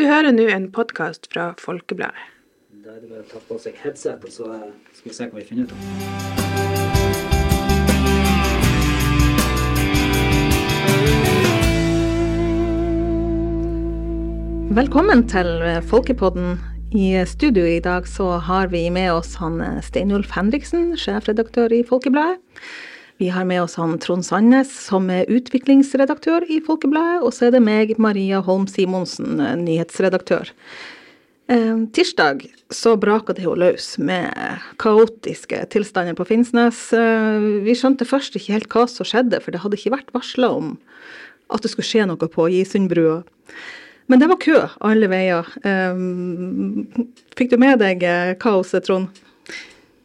Du hører nå en podkast fra Folkebladet. Da er det bare å ta på seg headset, og så eh, skal vi se hva vi finner ut av. Velkommen til Folkepodden. I studio i dag så har vi med oss han Steinulf Henriksen, sjefredaktør i Folkebladet. Vi har med oss han Trond Sandnes, som er utviklingsredaktør i Folkebladet. Og så er det meg, Maria Holm Simonsen, nyhetsredaktør. Eh, tirsdag så braka det jo løs med kaotiske tilstander på Finnsnes. Eh, vi skjønte først ikke helt hva som skjedde, for det hadde ikke vært varsla om at det skulle skje noe på Gisundbrua. Men det var kø alle veier. Eh, fikk du med deg kaoset, Trond?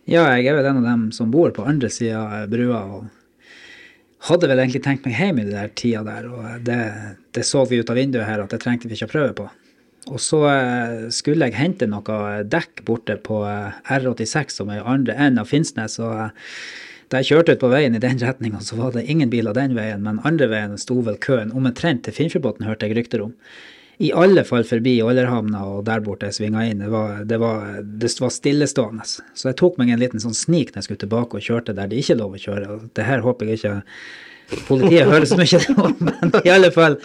Ja, jeg er vel en av dem som bor på andre sida av brua. og hadde vel egentlig tenkt meg hjem i den der tida der, og det, det, så vi ut av vinduet her at det trengte vi ikke å prøve på. Og så eh, skulle jeg hente noe dekk borte på eh, R86, som er andre enden av Finnsnes. og eh, da jeg kjørte ut på veien i den retninga, så var det ingen biler den veien, men andre veien sto vel køen omtrent til Finnfjordbotn, hørte jeg rykter om i alle fall forbi Ålerhamna og der borte jeg svinga inn. Det var, det, var, det var, stillestående. Så jeg tok meg en liten sånn snik når jeg skulle tilbake og kjørte der det ikke er lov å kjøre. Det her håper jeg ikke politiet hører så mye om, men i alle fall.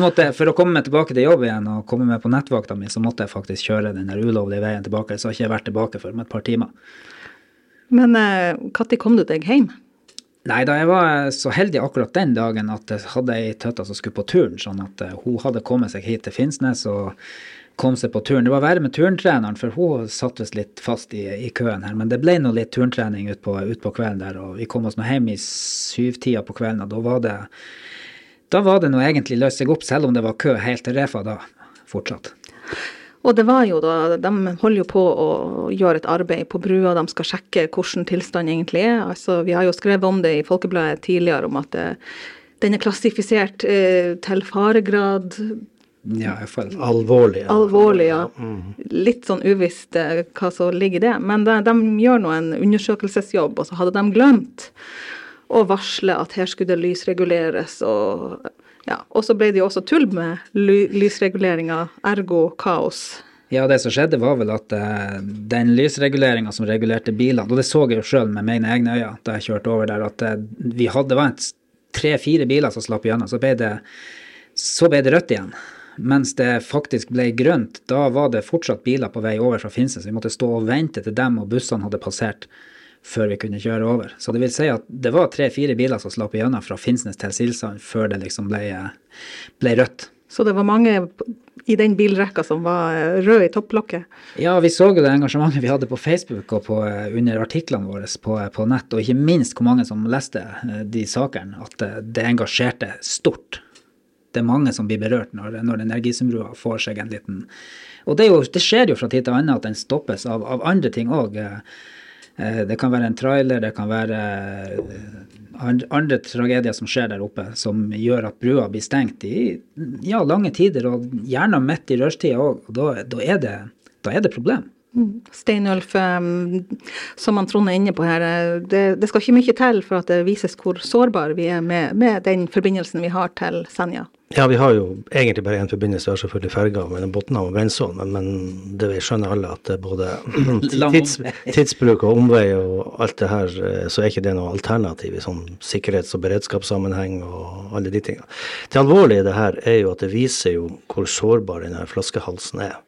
Måtte, for å komme meg tilbake til jobb igjen og komme meg på nettvakta mi, så måtte jeg faktisk kjøre den der ulovlige veien tilbake. Så har ikke jeg vært tilbake for om et par timer. Men når eh, kom du deg hjem? Nei, da jeg var så heldig akkurat den dagen at jeg hadde ei tøtta som skulle på turen, sånn at uh, hun hadde kommet seg hit til Finnsnes og kom seg på turen. Det var verre med turntreneren, for hun satt visst litt fast i, i, køen her. Men det ble nå litt turntrening utpå ut på kvelden der, og vi kom oss nå hjem i syvtida på kvelden, og da var det da var det nå egentlig løst seg opp, selv om det var kø helt til Refa da fortsatt. Og det var jo da, De holder jo på å gjøre et arbeid på brua, de skal sjekke hvordan tilstanden egentlig er. Altså, Vi har jo skrevet om det i Folkebladet tidligere, om at det, eh, den er klassifisert eh, til faregrad ja, i fall. Alvorlig. Ja. Alvorlig, ja. Mm. Litt sånn uvisst eh, hva som ligger i det. Men de, de, gjør nå en undersøkelsesjobb, og så hadde de glemt å varsle at her skulle det lysreguleres. og ja, Og så ble det jo også tull med ly lysreguleringa, ergo kaos. Ja, det som skjedde var vel at uh, den lysreguleringa som regulerte bilene, og det så jeg jo sjøl med mine egne øyne da jeg kjørte over der, at uh, vi hadde, var tre-fire biler som slapp gjennom. Så ble, det, så ble det rødt igjen. Mens det faktisk ble grønt, da var det fortsatt biler på vei over fra Finnsnes. Vi måtte stå og vente til dem og bussene hadde passert før vi kunne kjøre over. Så det vil si at det var tre-fire biler som slapp igjennom fra Finnsnes til Silsand før det liksom ble, ble, rødt. Så det var mange i den bilrekka som var rød i topplokket? Ja, vi så jo det engasjementet vi hadde på Facebook og på, under artiklene våre på, på, nett, og ikke minst hvor mange som leste eh, de sakene, at det, det engasjerte stort. Det er mange som blir berørt når, når Energisumbrua får seg en liten Og det, jo, det, skjer jo fra tid til annen at den stoppes av, av andre ting òg. Eh, det kan være en trailer, det kan være eh, andre tragedier som skjer der oppe, som gjør at brua blir stengt i ja, lange tider, og gjerne midt i rushtida òg. Da, da, er det, da er det problem. Mm. Steinulf, som han Trond er inne på her, eh, det, det, skal ikke mye til for at det vises hvor sårbare vi er med, med den forbindelsen vi har til Senja. Ja, vi har jo egentlig bare én forbindelse, vi er selvfølgelig ferga mellom Botnhamn og Brensvoll, men, men det vi skjønner alle at det er både tids, tidsbruk og omvei og alt det her, eh, så er ikke det noe alternativ i sånn sikkerhets- og beredskapssammenheng og alle de tingene. Det alvorlige i det her er jo at det viser jo hvor sårbar denne flaskehalsen er.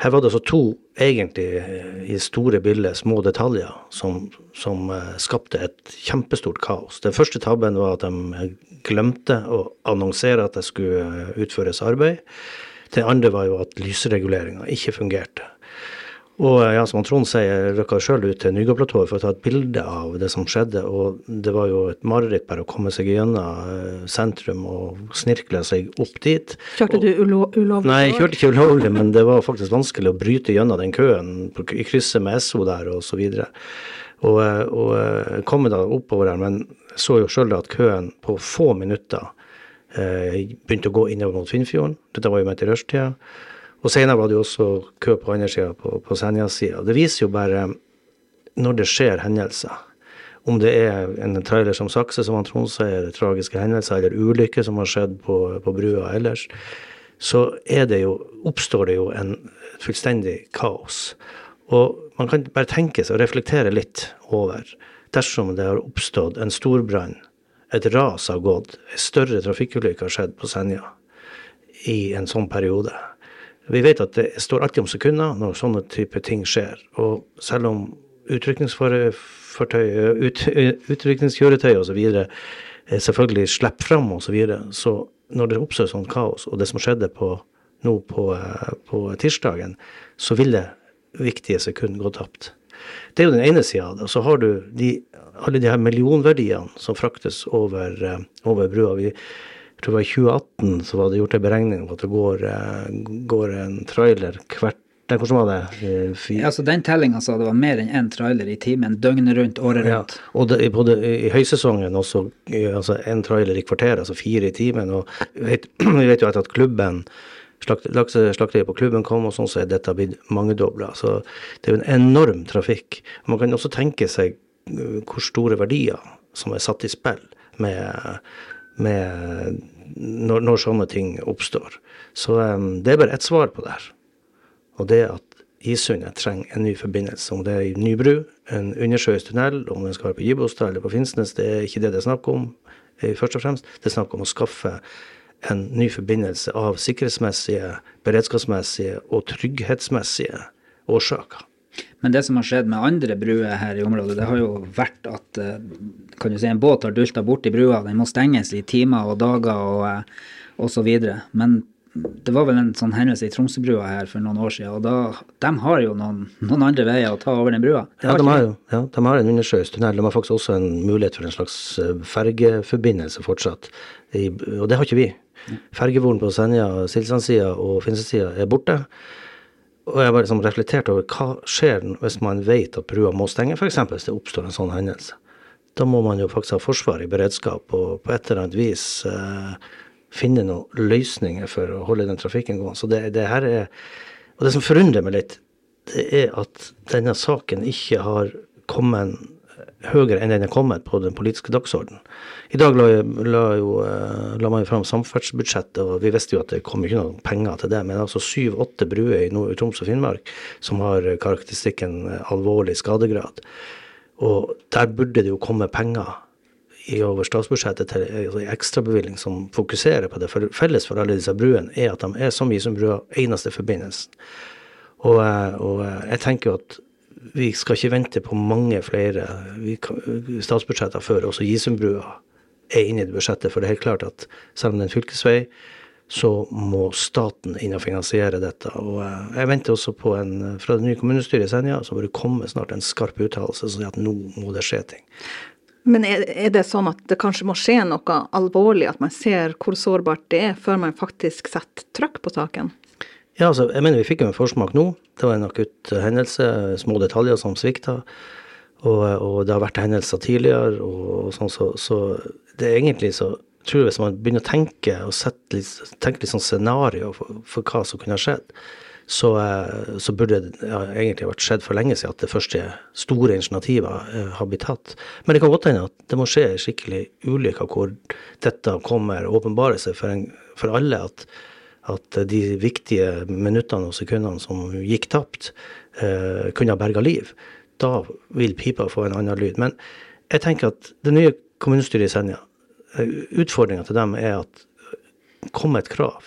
Her var det altså to egentlig eh, i store bilder små detaljer som, som uh, skapte et kjempestort kaos. Den første tabben var at de glemte å annonsere at det skulle utføres arbeid. Det andre var jo at lysreguleringa ikke fungerte. Og ja, som Trond sier, jeg rykka sjøl ut til Nygårdplatået for å ta et bilde av det som skjedde. Og det var jo et mareritt bare å komme seg gjennom eh, sentrum og snirkle seg opp dit. Kjørte du ulo ulovlig? Nei, jeg kjørte ikke ulovlig, men det var faktisk vanskelig å bryte gjennom den køen i krysset med SO der og så videre. Og, eh, og eh, komme da oppover der, men så jo sjøl at køen på få minutter eh, begynte å gå innover mot Finnfjorden. Dette var jo midt i rushtida. Og senere var det jo også kø på andre sida, på, på Senja-sida. Det viser jo bare når det skjer hendelser. Om det er en trailer som sakser, som han Trond sier, tragiske hendelser, eller ulykker som har skjedd på, på brua ellers, så det jo, oppstår det jo en fullstendig kaos. Og man kan bare tenke seg og reflektere litt over dersom det har oppstått en storbrann, et ras har gått, en større trafikkulykke har skjedd på Senja i en sånn periode. Vi vet at det står alltid om sekunder når sånne type ting skjer. Og selv om utrykningskjøretøy ut, utrykningskjøretøy osv. Eh, selvfølgelig slipper fram osv., så, videre, så når det oppstår sånn kaos, og det som skjedde på, nå på, eh, på tirsdagen, så ville viktige sekunder gå tapt. Det er jo den ene sida av det. Og så har du de, alle de her millionverdiene som fraktes over, eh, over brua. Vi, tror det var I 2018 så var det gjort en beregning på at det går, går en trailer hvert Nei, hvordan var det? Ja, altså Den tellinga sa det var mer enn én trailer i timen døgnet rundt, året rundt. Ja, og det, både i høysesongen også altså en trailer i kvarteret, altså fire i timen. Og vi vet, vi vet jo at klubben Lakseslakteriet på klubben kom, og sånn så er dette blitt mangedobla. Så det er jo en enorm trafikk. Man kan også tenke seg hvor store verdier som er satt i spill med, med når, når, sånne ting oppstår. Så um, det er bare ett svar på det her. Og det at Isundet trenger en ny forbindelse. Om det er i ny bru, en undersjøisk tunnel, om den skal være på Gibostad eller på Finnsnes, det er ikke det det er snakk om eh, først og fremst. Det er snakk om å skaffe en ny forbindelse av sikkerhetsmessige, beredskapsmessige og trygghetsmessige årsaker. Men det som har skjedd med andre bruer her i området, det har jo vært at eh, kan du si, en båt har dulta borti brua. Den må stenges i timer og dager og, eh, og så videre. Men det var vel en sånn hendelse i Tromsøbrua her for noen år siden, og da, de har jo noen, noen andre veier å ta over den brua. Ja de, har, jo, ja, de har en undersjøisk tunnel. De har faktisk også en mulighet for en slags eh, fergeforbindelse fortsatt. I, og det har ikke vi. Fergevoren på Senja, Silsandsida og Finnsesida er borte. Og jeg bare liksom reflekterte over hva skjer hvis man vet at brua må stenge, f.eks. hvis det oppstår en sånn hendelse. Da må man jo faktisk ha forsvar i beredskap og på et eller annet vis eh, finne noen løsninger for å holde den trafikken gående. Så det, det her er Og det som forundrer meg litt, det er at denne saken ikke har kommet høyere enn den er kommet på den politiske dagsordenen. I dag la, la, jo, eh, la man jo fram samferdselsbudsjettet, og vi visste jo at det kom ikke noen penger til det. Men altså syv-åtte bruer i Troms og Finnmark som har karakteristikken alvorlig skadegrad. Og der burde det jo komme penger i over statsbudsjettet til en ekstrabevilgning som fokuserer på det. For felles for alle disse bruene er at de er som Isumbrua eneste forbindelsen. Og, eh, og, eh, jeg tenker jo at vi skal ikke vente på mange flere statsbudsjetter før også Gisumbrua er inne i det budsjettet. For det er helt klart at selv om det er en fylkesvei, så må staten inn og finansiere dette. Og eh, jeg venter også på en fra det nye kommunestyret i Senja, så må det komme snart en skarp uttalelse som sier at nå må det skje ting. Men er, det sånn at det kanskje må skje noe alvorlig, at man ser hvor sårbart det er, før man faktisk setter trykk på saken? Ja, altså, jeg mener vi fikk jo en forsmak nå. Det var en akutt hendelse, små detaljer som svikta. Og, og, det har vært hendelser tidligere, og, og sånn, så, så, det er egentlig så tror jeg Hvis man begynner å tenke og litt, tenke litt sånn scenario for, for hva som kunne ha skjedd, så, eh, så burde det ja, egentlig vært skjedd for lenge siden at det første store initiativet eh, har blitt tatt. Men det kan godt hende at det må skje skikkelig ulykker hvor dette kommer og åpenbare seg for, en, for alle. at at de viktige minuttene og sekundene som gikk tapt, eh, kunne ha berga liv. Da vil pipa få en annen lyd. Men jeg tenker at det nye kommunestyret i Senja, eh, utfordringa til dem er at kom et krav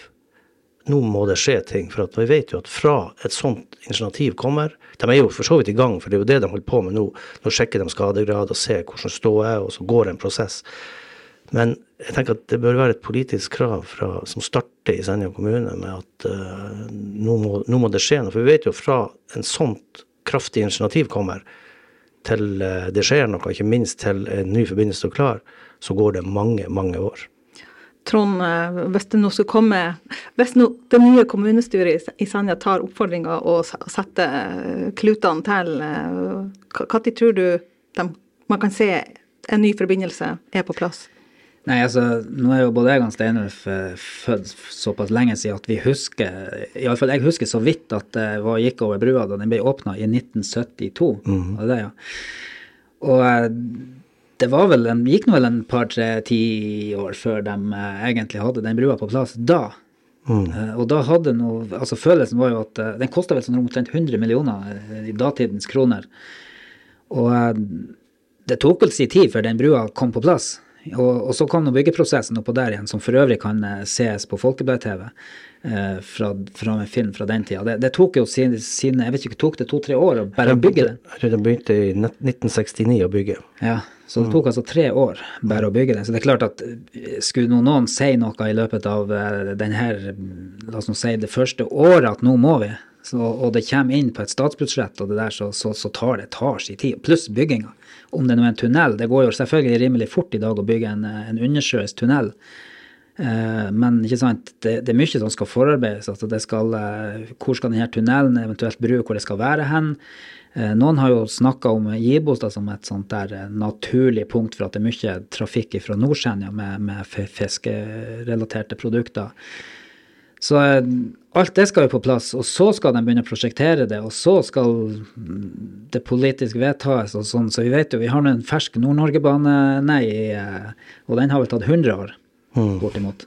nå må det skje ting. For vi vet jo at fra et sånt initiativ kommer De er jo for så vidt i gang, for det er jo det de holder på med nå. Nå sjekker de skadegrad og ser hvordan ståa er, og så går det en prosess. Men jeg tenker at det bør være et politisk krav fra, som starter i Senja kommune med at uh, nå, må, nå, må, det skje noe. For vi vet jo fra en sånt kraftig initiativ kommer, til uh, det skjer noe, ikke minst til en ny forbindelse står klar, så går det mange, mange år. Trond, eh, hvis det nå skal komme Hvis nå det nye kommunestyret i Senja tar oppfordringa og setter eh, klutene til, når eh, tror du de, man kan se en ny forbindelse er på plass? Nei, altså, nå er jo både jeg og Steinulf født såpass lenge siden at vi husker Iallfall jeg husker så vidt at det var, gikk over brua da den ble åpna i 1972. Mm. Det, ja. Og det var vel en, gikk nå vel en par-tre-ti år før de eh, egentlig hadde den brua på plass da. Mm. Uh, og da hadde noe, altså Følelsen var jo at uh, den kosta vel sånn omtrent 100 millioner i datidens kroner. Og det tok vel sin tid før den brua kom på plass. Og, og så kom byggeprosessen oppå der igjen, som for øvrig kan ses på Folkeblad-TV eh, fra, fra en film fra den tida. Det, det tok jo siden, sine jeg vet ikke, tok det to-tre år å bare bygge det? Jeg tror det begynte i 1969 å bygge. Ja, så det tok altså tre år bare å bygge det. Så det er klart at eh, skulle noen si noe i løpet av eh, denne, la oss nå si det første året at nå må vi, så, og det kommer inn på et statsbudsjett, og det der, så, så, så tar det tar sin tid. Pluss bygginga. Om det nå er en tunnel. Det går jo selvfølgelig rimelig fort i dag å bygge en, en undersjøisk tunnel. Eh, men ikke sant, det, det, er mye som skal forarbeides. altså det skal, eh, Hvor skal denne tunnelen eventuelt bruke, hvor det skal være hen? Eh, noen har jo snakka om Gibostad som et sånt der naturlig punkt for at det er mye trafikk fra Nordsenja med, med fiskerelaterte produkter. Så alt det skal jo på plass, og så skal de begynne å prosjektere det, og så skal det politisk vedtas og sånn. Så vi vet jo, vi har nå en fersk Nord-Norge-bane, nei, og den har vel tatt 100 år mm. bortimot.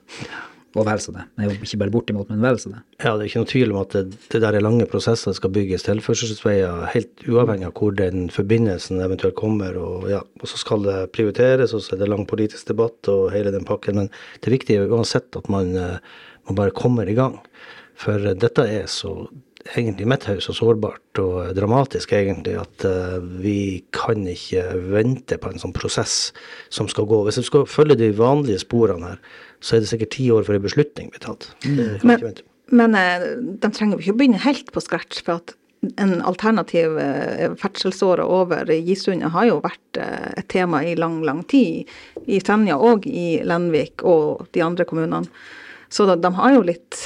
Og vel så det. Nei, ikke bare bortimot, men vel så det. Ja, det er ikke noe tvil om at det, det der er lange prosesser skal bygges tilførselsveier, helt uavhengig av hvor den forbindelsen eventuelt kommer. Og, ja, og så skal det prioriteres, og så er det lang politisk debatt og hele den pakken. Men det viktige er uansett at man, eh, man bare kommer i gang. For dette er så egentlig mitt hus så sårbart og dramatisk egentlig at uh, vi kan ikke vente på en sånn prosess som skal gå. Hvis vi skal følge de vanlige sporene her, så er det sikkert ti år før en beslutning blir tatt. Mm. Men, men de trenger jo ikke å begynne helt på scratch. for at en alternativ ferdselsåre over Gisundet har jo vært et tema i lang, lang tid. I Senja og i Lenvik og de andre kommunene. Så de, de har jo litt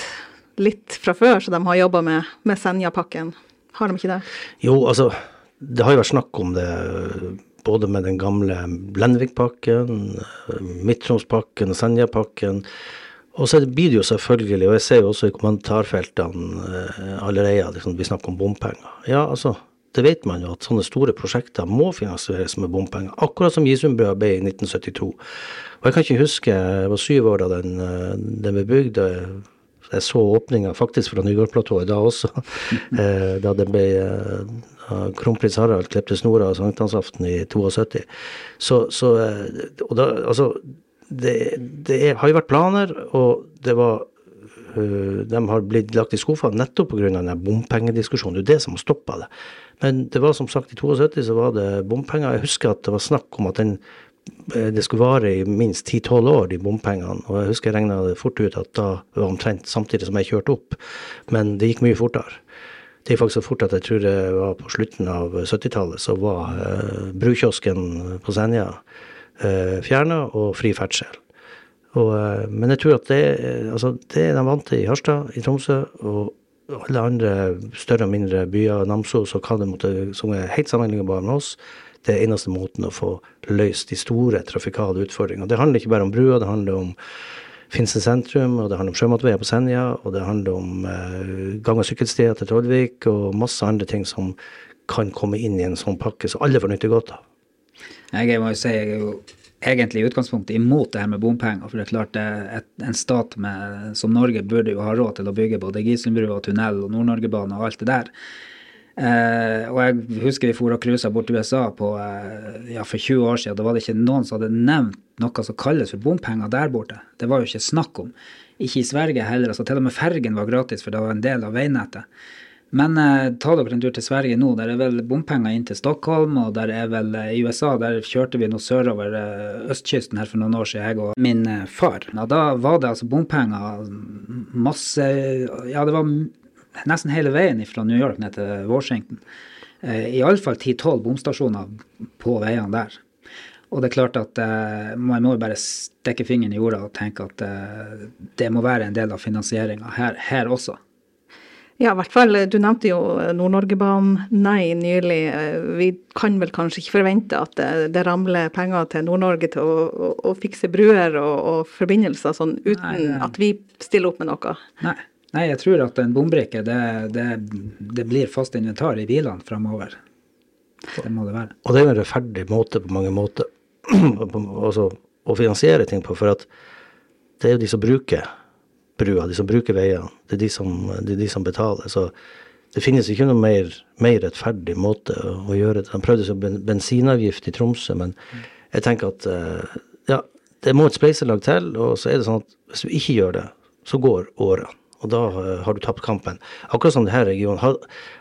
litt fra før, så de har jobba med, med Senja-pakken. Har de ikke det? Jo, altså det har jo vært snakk om det både med den gamle Lenvik-pakken, Midt-Troms-pakken og Senja-pakken. Og så blir det jo selvfølgelig, og jeg ser jo også i kommentarfeltene eh, allerede liksom, vi snakker om bompenger. Ja, altså, det vet man jo at sånne store prosjekter må finansieres med bompenger. Akkurat som Gisundbrua ble i 1972. Og jeg kan ikke huske, jeg var syv år da den, eh, den ble bygd. Jeg så åpninga faktisk fra Nygårdplatået da også, eh, da det ble uh, kronprins Harald klepte snora sankthansaften i 72. Så, så eh, og da, altså, det, det er, har jo vært planer, og det var de har blitt lagt i skuffene nettopp pga. bompengediskusjonen. Det er det som har stoppa det. Men det var som sagt i 72 så var det bompenger. Jeg husker at det var snakk om at den Eh, det skulle vare i minst 10-12 år, de bompengene. Og jeg husker jeg regna det fort ut at da var omtrent samtidig som jeg kjørte opp. Men det gikk mye fortere. Det gikk faktisk så fort at jeg tror det var på slutten av 70-tallet så var eh, brukiosken på Senja eh, fjerna og fri ferdsel. Og, eh, men jeg tror at det, altså, det er de vant til i Harstad, i Tromsø. og alle andre større og mindre byer, Namsos og hva det måtte, som er helt sammenlignbare med oss, det er eneste måten å få løst de store trafikale utfordringene. Det handler ikke bare om brua, det handler om Finse sentrum, og det handler om sjømatveier på Senja, og det handler om eh, gang- og sykkelstier til Trollvik, og masse andre ting som kan komme inn i en sånn pakke, så alle får nytte godt av. Jeg må jo si jeg er jo egentlig i utgangspunktet imot det her med bompenger. For det er klart et, en stat med, som Norge burde jo ha råd til å bygge både Gislingbrua, tunnel og Nord-Norgebane og alt det der. Eh, og jeg husker vi for og cruisa bort til USA på, eh, ja, for 20 år siden. Da var det ikke noen som hadde nevnt noe som kalles for bompenger der borte. Det var jo ikke snakk om. Ikke i Sverige heller. altså Til og med fergen var gratis, for det var en del av veinettet. Men eh, ta dere en tur til Sverige nå. Der er vel bompenger inn til Stockholm, og der er vel eh, i USA Der kjørte vi nå sørover eh, østkysten her for noen år siden, jeg og min eh, far. Ja, da var det altså bompenger masse Ja, det var nesten hele veien fra New York ned til Washington. Eh, Iallfall 10-12 bomstasjoner på veiene der. Og det er klart at eh, man må bare stikke fingeren i jorda og tenke at eh, det må være en del av finansieringa her, her, også. Ja, i hvert fall. Du nevnte jo Nord-Norgebanen Nei nylig. Vi kan vel kanskje ikke forvente at det, det ramler penger til Nord-Norge til å, å, å, fikse bruer og, og forbindelser sånn uten Nei, at vi stiller opp med noe? Nei. Nei, jeg tror at en bombrikke, det, det, det blir fast inventar i bilene framover. Det må det være. Og det er en rettferdig måte på mange måter altså, å finansiere ting på, for at det er jo de som bruker tidsbrua, de som bruker veiene, det de som, det er de som betaler. Så det finnes ikke noe mer, mer rettferdig måte å, å gjøre det. De prøvde seg bensinavgift i Tromsø, men jeg tenker at uh, ja, det må et spleiselag til. Og så er det sånn at hvis du ikke gjør det, så går årene. Og da uh, har du tapt kampen. Akkurat som denne regionen.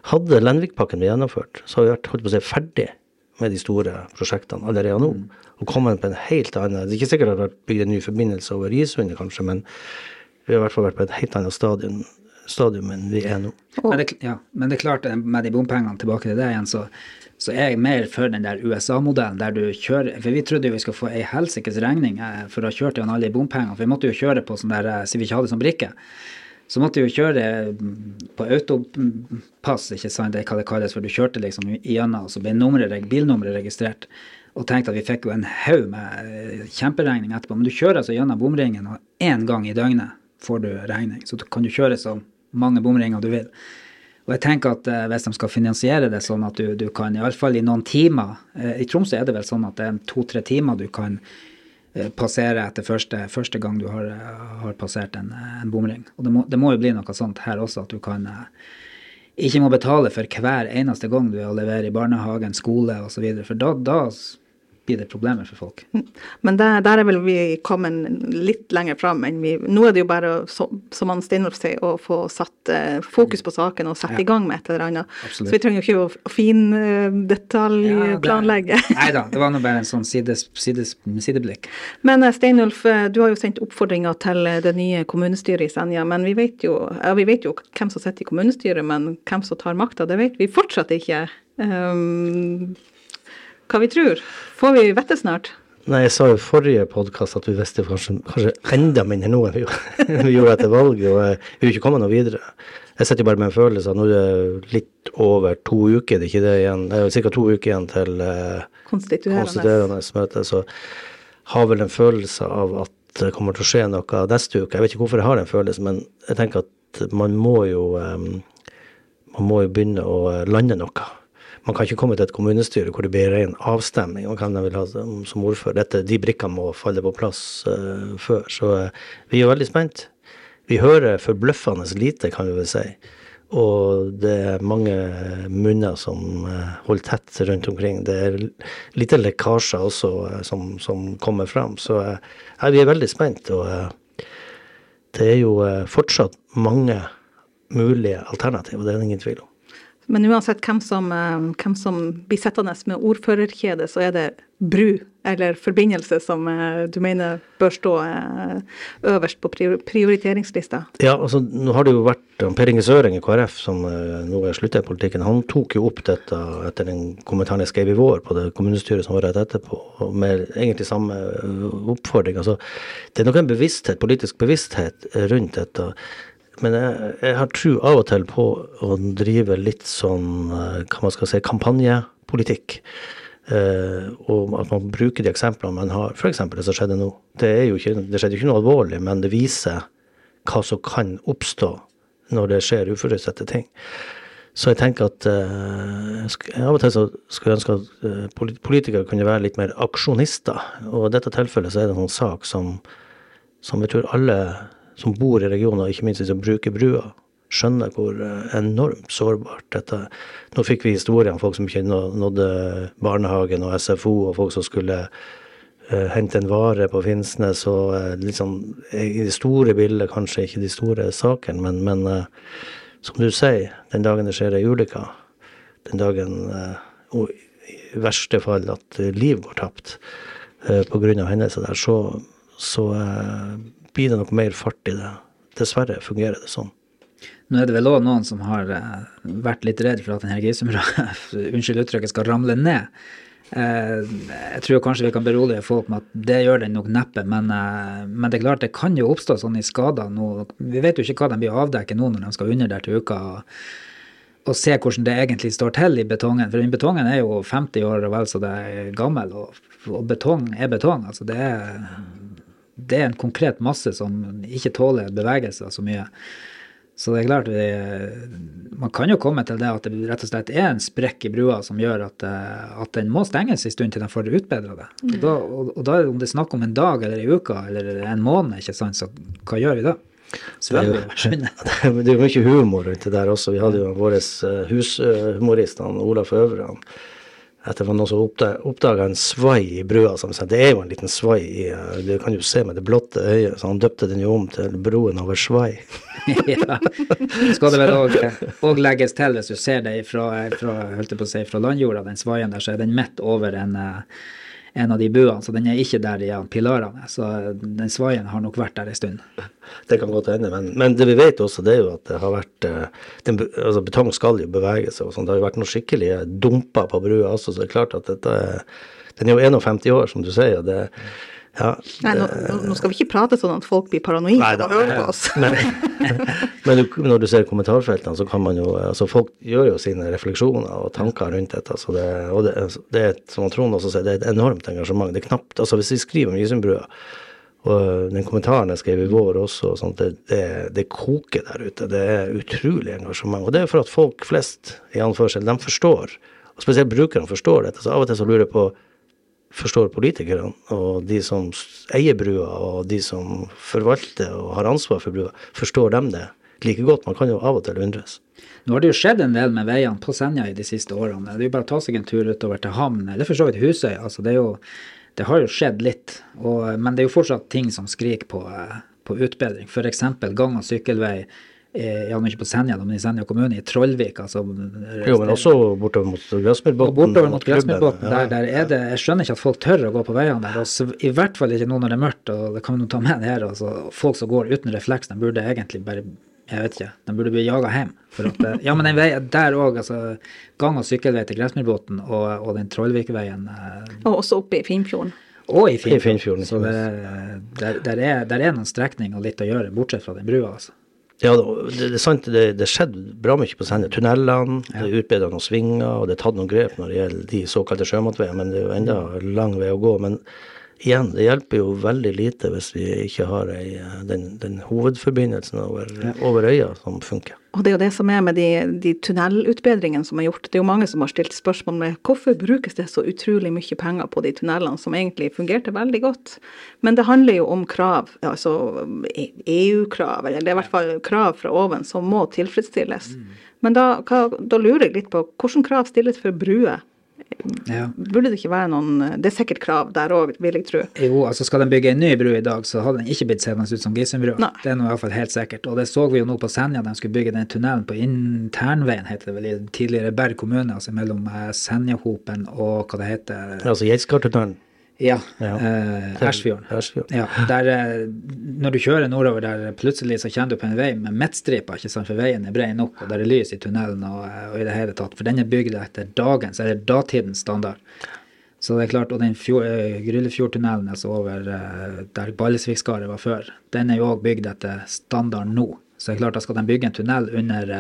Hadde Lenvikpakken blitt gjennomført, så hadde vi vært holdt på å si, ferdig med de store prosjektene allerede nå. Mm. Og kommet på en helt annen Det er ikke sikkert det har vært bygd en ny forbindelse over Risundet, kanskje, men vi har i hvert fall vært på et helt annet stadium, stadium enn vi er nå. Men det, ja, men det er klart, med de bompengene tilbake til det igjen, så, så er jeg mer for den der USA-modellen der du kjører For vi trodde jo vi skulle få ei helsikes regning eh, for å ha kjørt gjennom alle de bompengene, for vi måtte jo kjøre på sånn der, Siden vi ikke hadde som brikke så måtte vi jo kjøre på autopass, ikke sant, det er hva det kalles, for du kjørte liksom igjennom, og så ble nummeret, bilnummeret registrert. Og tenkte at vi fikk jo en haug med eh, kjemperegning etterpå. Men du kjører altså gjennom bomringen, én gang i døgnet får du regning. Så kan du kjøre så mange bomringer du vil. Og jeg tenker at eh, hvis de skal finansiere det sånn at du, du kan, iallfall i noen timer eh, I Tromsø er det vel sånn at det er to-tre timer du kan Eh, passere etter første, første gang du har, har passert en, en, bomring. Og det må, det må, jo bli noe sånt her også, at du kan ikke må betale for hver eneste gang du er å levere i barnehagen, skole osv. For da, da blir det problemer for folk. Mm. Men der, der er vel vi kommet litt lenger fram enn vi Nå er det jo bare, så, som han Steinulf sier, å få satt uh, fokus på saken og sette ja. i gang med et eller annet. Absolutt. Så vi trenger jo ikke å findetaljplanlegge. Uh, ja, Nei da, det var nå bare en sånn sides, sides, sideblikk. Men uh, Steinulf, du har jo sendt oppfordringer til det nye kommunestyret i Senja. Men vi vet, jo, ja, vi vet jo hvem som sitter i kommunestyret, men hvem som tar makta, det vet vi fortsatt ikke. Um, hva vi tror. Får vi vite snart? Nei, jeg sa jo i forrige podkast at vi visste kanskje, kanskje enda mindre nå enn vi, vi gjorde etter valget, og vi vil ikke komme noe videre. Jeg sitter bare med en følelse at nå er det litt over to uker, det er ikke det igjen. Det er ca. to uker igjen til uh, konstituerende møte, så har vel en følelse av at det kommer til å skje noe neste uke. Jeg vet ikke hvorfor jeg har den følelsen, men jeg tenker at man må jo um, man må jo begynne å lande noe man kan ikke komme til et kommunestyre hvor det blir ren avstemning om hvem de vil ha som ordfører. Dette, de brikkene må falle på plass uh, før. Så uh, vi er veldig spent. Vi hører forbløffende lite, kan vi vel si. Og det er mange munner som uh, holder tett rundt omkring. Det er lite lekkasjer også som, som, kommer fram. Så vi er veldig spent. Og det er jo fortsatt mange mulige alternativer, det er det ingen tvil om. Men uansett hvem som, eh, hvem som blir sittende med ordførerkjede, så er det bru eller forbindelse som eh, du mener bør stå eh, øverst på prioriteringslista? Ja, altså nå har det jo vært Per Inge Søring i KrF, som nå er slutta i politikken, han tok jo opp dette etter den kommentaren jeg skrev i vår på det kommunestyret som var rett etterpå, med egentlig samme oppfordring. Altså, det er nok en bevissthet, politisk bevissthet rundt dette men jeg, jeg har tro av og til på å drive litt sånn, eh, hva man skal si, kampanjepolitikk. Eh, og at man bruker de eksemplene man har. F.eks. det som skjedde nå. Det, ikke, det skjedde jo ikke noe alvorlig, men det viser hva som kan oppstå når det skjer uforutsette ting. Så jeg tenker at uh, av og til så skulle jeg ønske at uh, politikere kunne være litt mer aksjonister. Og i dette tilfellet så er det en sånn sak som, som jeg tror alle som bor i regionen, og ikke minst de som bruker brua, skjønner hvor eh, enormt sårbart dette. Nå fikk vi historier om folk som ikke nådde barnehagen og SFO, og folk som skulle uh, hente en vare på Finnsnes, og uh, liksom i det store bildet kanskje ikke de store sakene, men, men uh, som du sier, den dagen det skjer ei ulykke, den dagen og i verste fall at liv går tapt pga. hendelser der, så, så blir det noe mer fart i det. Dessverre fungerer det sånn. Nå er det vel òg noen som har uh, vært litt redd for at denne Gisumra unnskyld uttrykket, skal ramle ned. Uh, jeg tror kanskje vi kan berolige folk med at det gjør den nok neppe, men, uh, men, det er klart det kan jo oppstå sånne skader nå. Vi vet jo ikke hva de blir avdekket nå når de skal under der til uka. Og, og se hvordan det egentlig står til i betongen. For den betongen er jo 50 år og vel så det er gammel, og, og betong er betong. altså det er det er en konkret masse som ikke tåler bevegelser så mye. Så det er klart, vi, man kan jo komme til det at det rett og slett er en sprekk i brua som gjør at, eh, at den må stenges en stund til de får utbedra det. Og da, og, og da, om det er snakk om en dag eller en uke eller en måned, ikke sant, så hva gjør vi da? Svømmer. Det er jo mye humor rundt det der også. Vi hadde jo vår eh, hushumorist Olaf Øvre. Han etter at noen som oppdaga en svai i brua. Som sa, det er jo en liten svai i eh, Du kan jo se med det blotte øyet. Så han døpte den jo om til broen over svai. ja. Skal det vel òg legges til, hvis du ser det fra, landjorda, den svaien der, så er den midt over en uh, en av de buene, så den er ikke der de pilarene. Så den svaien har nok vært der en stund. Det kan godt hende, men, men, det vi vet også, det er jo at det har vært eh, den, altså Betong skal jo bevege seg, og sånn. Det har jo vært noen skikkelig dumper på brua også, så det er klart at dette Den er jo 51 år, som du sier. og det ja, Nei, nå, nå, skal vi ikke prate sånn at folk blir paranoide og hører høre på oss. men, men, når du ser kommentarfeltene, så kan man jo altså Folk gjør jo sine refleksjoner og tanker rundt dette. Så det, og det, det er som Trond også sier, det er et enormt engasjement. Det er knapt, altså Hvis vi skriver om Gisundbrua, og den kommentaren jeg skrev i vår også, sånt, det, det, det, koker der ute. Det er utrolig engasjement. Og det er for at folk flest, i anførsel, de forstår, og spesielt brukerne forstår dette. Så av og til så lurer jeg på forstår politikerne, og de som eier brua, og de som forvalter og har ansvar for brua, forstår dem det like godt? Man kan jo av og til undres. Nå har det jo skjedd en del med veiene på Senja i de siste årene. Det er jo bare å ta seg en tur utover til havn, eller for så vidt Husøy. Altså, det, jo, det, har jo skjedd litt, og, men det er jo fortsatt ting som skriker på, på utbedring. F.eks. gang- og sykkelvei ja, men ikke på Senja, men i Senja kommune, i Trollvik. Som jo, men også bortover mot Gressmyrbotn. Bortover mot Gressmyrbotn. Der, der er det Jeg skjønner ikke at folk tør å gå på veiene der. Og I hvert fall ikke nå når det er mørkt, og det kan vi ta med her. Altså, folk som går uten refleks, de burde egentlig bare jeg vet ikke. De burde bli jaga hjem. For at, ja, men den veien der òg, altså gang- og sykkelvei til Gressmyrbotn og, og den Trollvikveien. Eh, og også oppe i Finnfjorden. Og i Finnfjorden. Så det, der, der, er, der er noen strekninger litt å gjøre, bortsett fra den brua, altså. Ja, det, er sant. Det, det skjedde bra mye på Senja. Tunnelene, ja. det er utbedra noen svinger, og det er tatt noen grep når det gjelder de såkalte sjømatveiene, men det er jo enda lang vei å gå. Men igjen, det hjelper jo veldig lite hvis vi ikke har ei, den, den, hovedforbindelsen over, ja. over, øya som funker. Og det er jo det som er med de, de, tunnelutbedringene som er gjort. Det er jo mange som har stilt spørsmål med hvorfor brukes det så utrolig mye penger på de tunnelene som egentlig fungerte veldig godt. Men det handler jo om krav, altså EU-krav, eller det er i hvert fall krav fra oven som må tilfredsstilles. Mm. Men da, hva, da lurer jeg litt på hvilke krav stilles for bruer ja. Burde det ikke være noen Det er sikkert krav der òg, vil jeg tro. Jo, altså skal de bygge en ny bru i dag, så hadde den ikke blitt seende ut som Gisundbrua. Det er nå iallfall helt sikkert. Og det så vi jo nå på Senja, de skulle bygge den tunnelen på internveien, heter det vel, i tidligere Berg kommune, altså mellom eh, Senjahopen og hva det heter Altså Geitskartunnelen? Ja. ja. Eh, Ersfjorden. Ja, der, eh, når du kjører nordover der, plutselig så kommer du på en vei med midtstripa, ikke sant, for veien er bred nok, og der er lys i tunnelen og, eh, og, i det hele tatt. For den er bygd etter dagens, eller datidens standard. Så det er klart, Og den Gryllefjordtunnelen altså over der Ballesvikskaret var før, den er jo òg bygd etter standarden nå. Så det er klart, da skal de bygge en tunnel under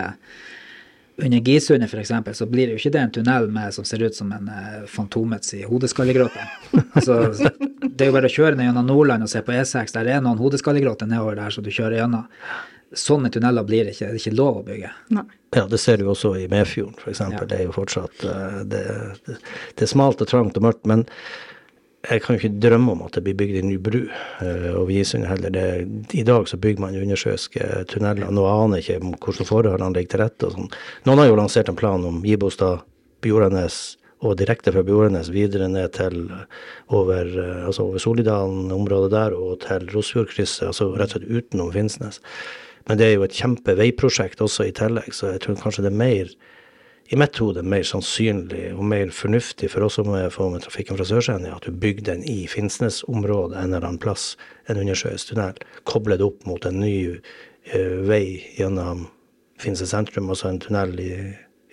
under Gisundet f.eks. så blir det jo ikke det en tunnel med, som ser ut som en eh, Fantomets i hodeskallegråte. altså, det er jo bare å kjøre ned gjennom Nordland og se på E6, der er noen hodeskallegråter nedover der som du kjører gjennom. Sånne tunneler blir det ikke, det er ikke lov å bygge. Nei. Ja, det ser du også i Medfjorden f.eks. Ja. Det er jo fortsatt uh, det, det, det, er smalt og trangt og mørkt. men jeg kan jo ikke drømme om at det blir bygd en ny bru uh, over Gisund heller. Det, I dag så bygger man undersjøiske tunneler. Nå aner jeg ikke hvordan forholdene ligger til rette. og sånn. Noen har jo lansert en plan om Gibostad, Bjordanes og direkte fra Bjordanes videre ned til over, uh, altså over Solidalen-området der og til Rosfjordkrysset, altså rett og slett utenom Finnsnes. Men det er jo et kjempeveiprosjekt også i tillegg, så jeg tror kanskje det er mer i mitt hode mer sannsynlig og mer fornuftig for oss som får med trafikken fra Sør-Senja, at du bygger den i Finnsnes-området en eller annen plass, en undersjøisk tunnel. kobler det opp mot en ny uh, vei gjennom Finnsnes sentrum, altså en tunnel i,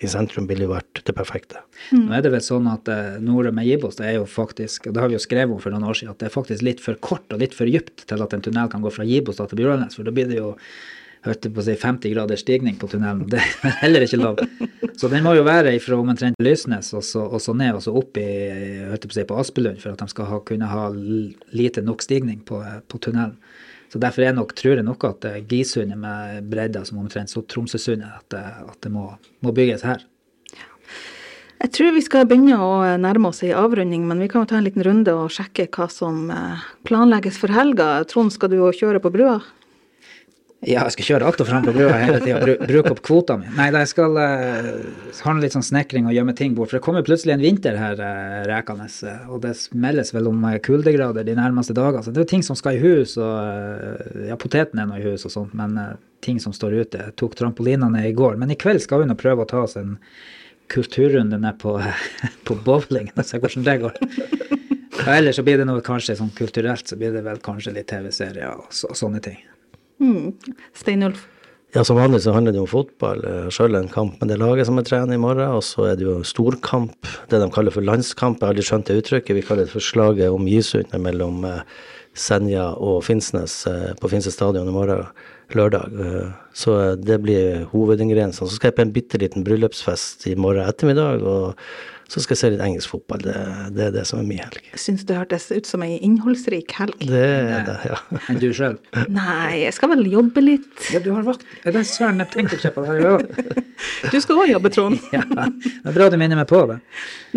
i sentrum ville jo vært det perfekte. Mm. Nå er det vel sånn at uh, Nore med Gibos det er jo faktisk, og det har vi jo skrevet om for noen år siden, at det er faktisk litt for kort og litt for dypt til at en tunnel kan gå fra Gibos til Bjørnes, for da blir det jo hørte på å si 50 graders stigning på tunnelen. Det er heller ikke lov. Så den må jo være fra omtrent Lysnes og så, og så ned og så opp i hørte på, å si, på Aspelund for at de skal ha, kunne ha lite nok stigning på, på tunnelen. Så Derfor er nok, tror jeg nok at Gisundet med bredda som omtrent så Tromsøsundet, at, det, at det må, må bygges her. Jeg tror vi skal begynne å nærme oss ei avrunding, men vi kan jo ta en liten runde og sjekke hva som eh, planlegges for helga. Trond, skal du jo kjøre på brua? Ja, jeg skal kjøre alt og fram på brua hele tida bru, bruke opp kvota mi. Nei, jeg skal uh, handle litt sånn snekring og gjemme ting bort. For det kommer plutselig en vinter her uh, rekende, uh, og det meldes vel om kuldegrader de nærmeste dagene. Så det er ting som skal i hus, og ja, poteten er nå i hus og sånt, men ting som står ute. Jeg tok trampolinene i går. Men i kveld skal nå prøve å ta oss en kulturrunde ned på, på bowling og se hvordan det går. Og ellers så blir det noe kanskje sånn kulturelt, så blir det vel kanskje litt TV-serier og, så, og sånne ting. Mm. Steinulf? Ja, Som vanlig så handler det om fotball. Sjøl en kamp med det laget som jeg trener i morgen. Og så er det jo storkamp, det de kaller for landskamp. Jeg har aldri skjønt det uttrykket. Vi kaller det for slaget om Gysund mellom eh, Senja og Finnsnes eh, på Finse stadion i morgen lørdag. Eh, så det blir hovedingrediensene. Så skal jeg på en bitte liten bryllupsfest i morgen ettermiddag. og så skal jeg se litt engelsk fotball. Det, det er det som er min helg. Jeg syns det hørtes ut som ei innholdsrik helg. Det er det, ja. Enn du sjøl? Nei, jeg skal vel jobbe litt. Ja, du har vakt. Er det søren jeg tenkte ikke på det her Du skal òg jobbe, Trond. ja, det er bra du minner meg på det.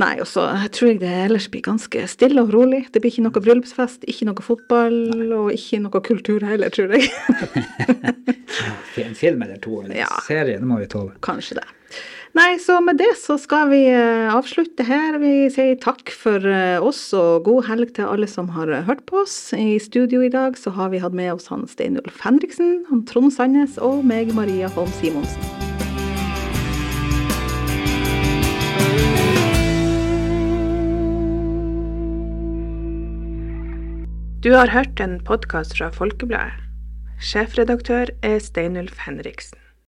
Nei, og så tror jeg det ellers blir ganske stille og rolig. Det blir ikke noe bryllupsfest, ikke noe fotball, Nei. og ikke noe kultur heller, tror jeg. en film eller to, eller ja. serie, det må vi tåle. Kanskje det. Nei, så med det så skal vi eh, avslutte her. Vi sier takk for eh, oss og god helg til alle som har eh, hørt på oss. I studio i dag så har vi hatt med oss han Steinulf Henriksen, han Trond Sandnes og meg, Maria Holm Simonsen. Du har hørt en podkast fra Folkebladet. Sjefredaktør er Steinulf Henriksen.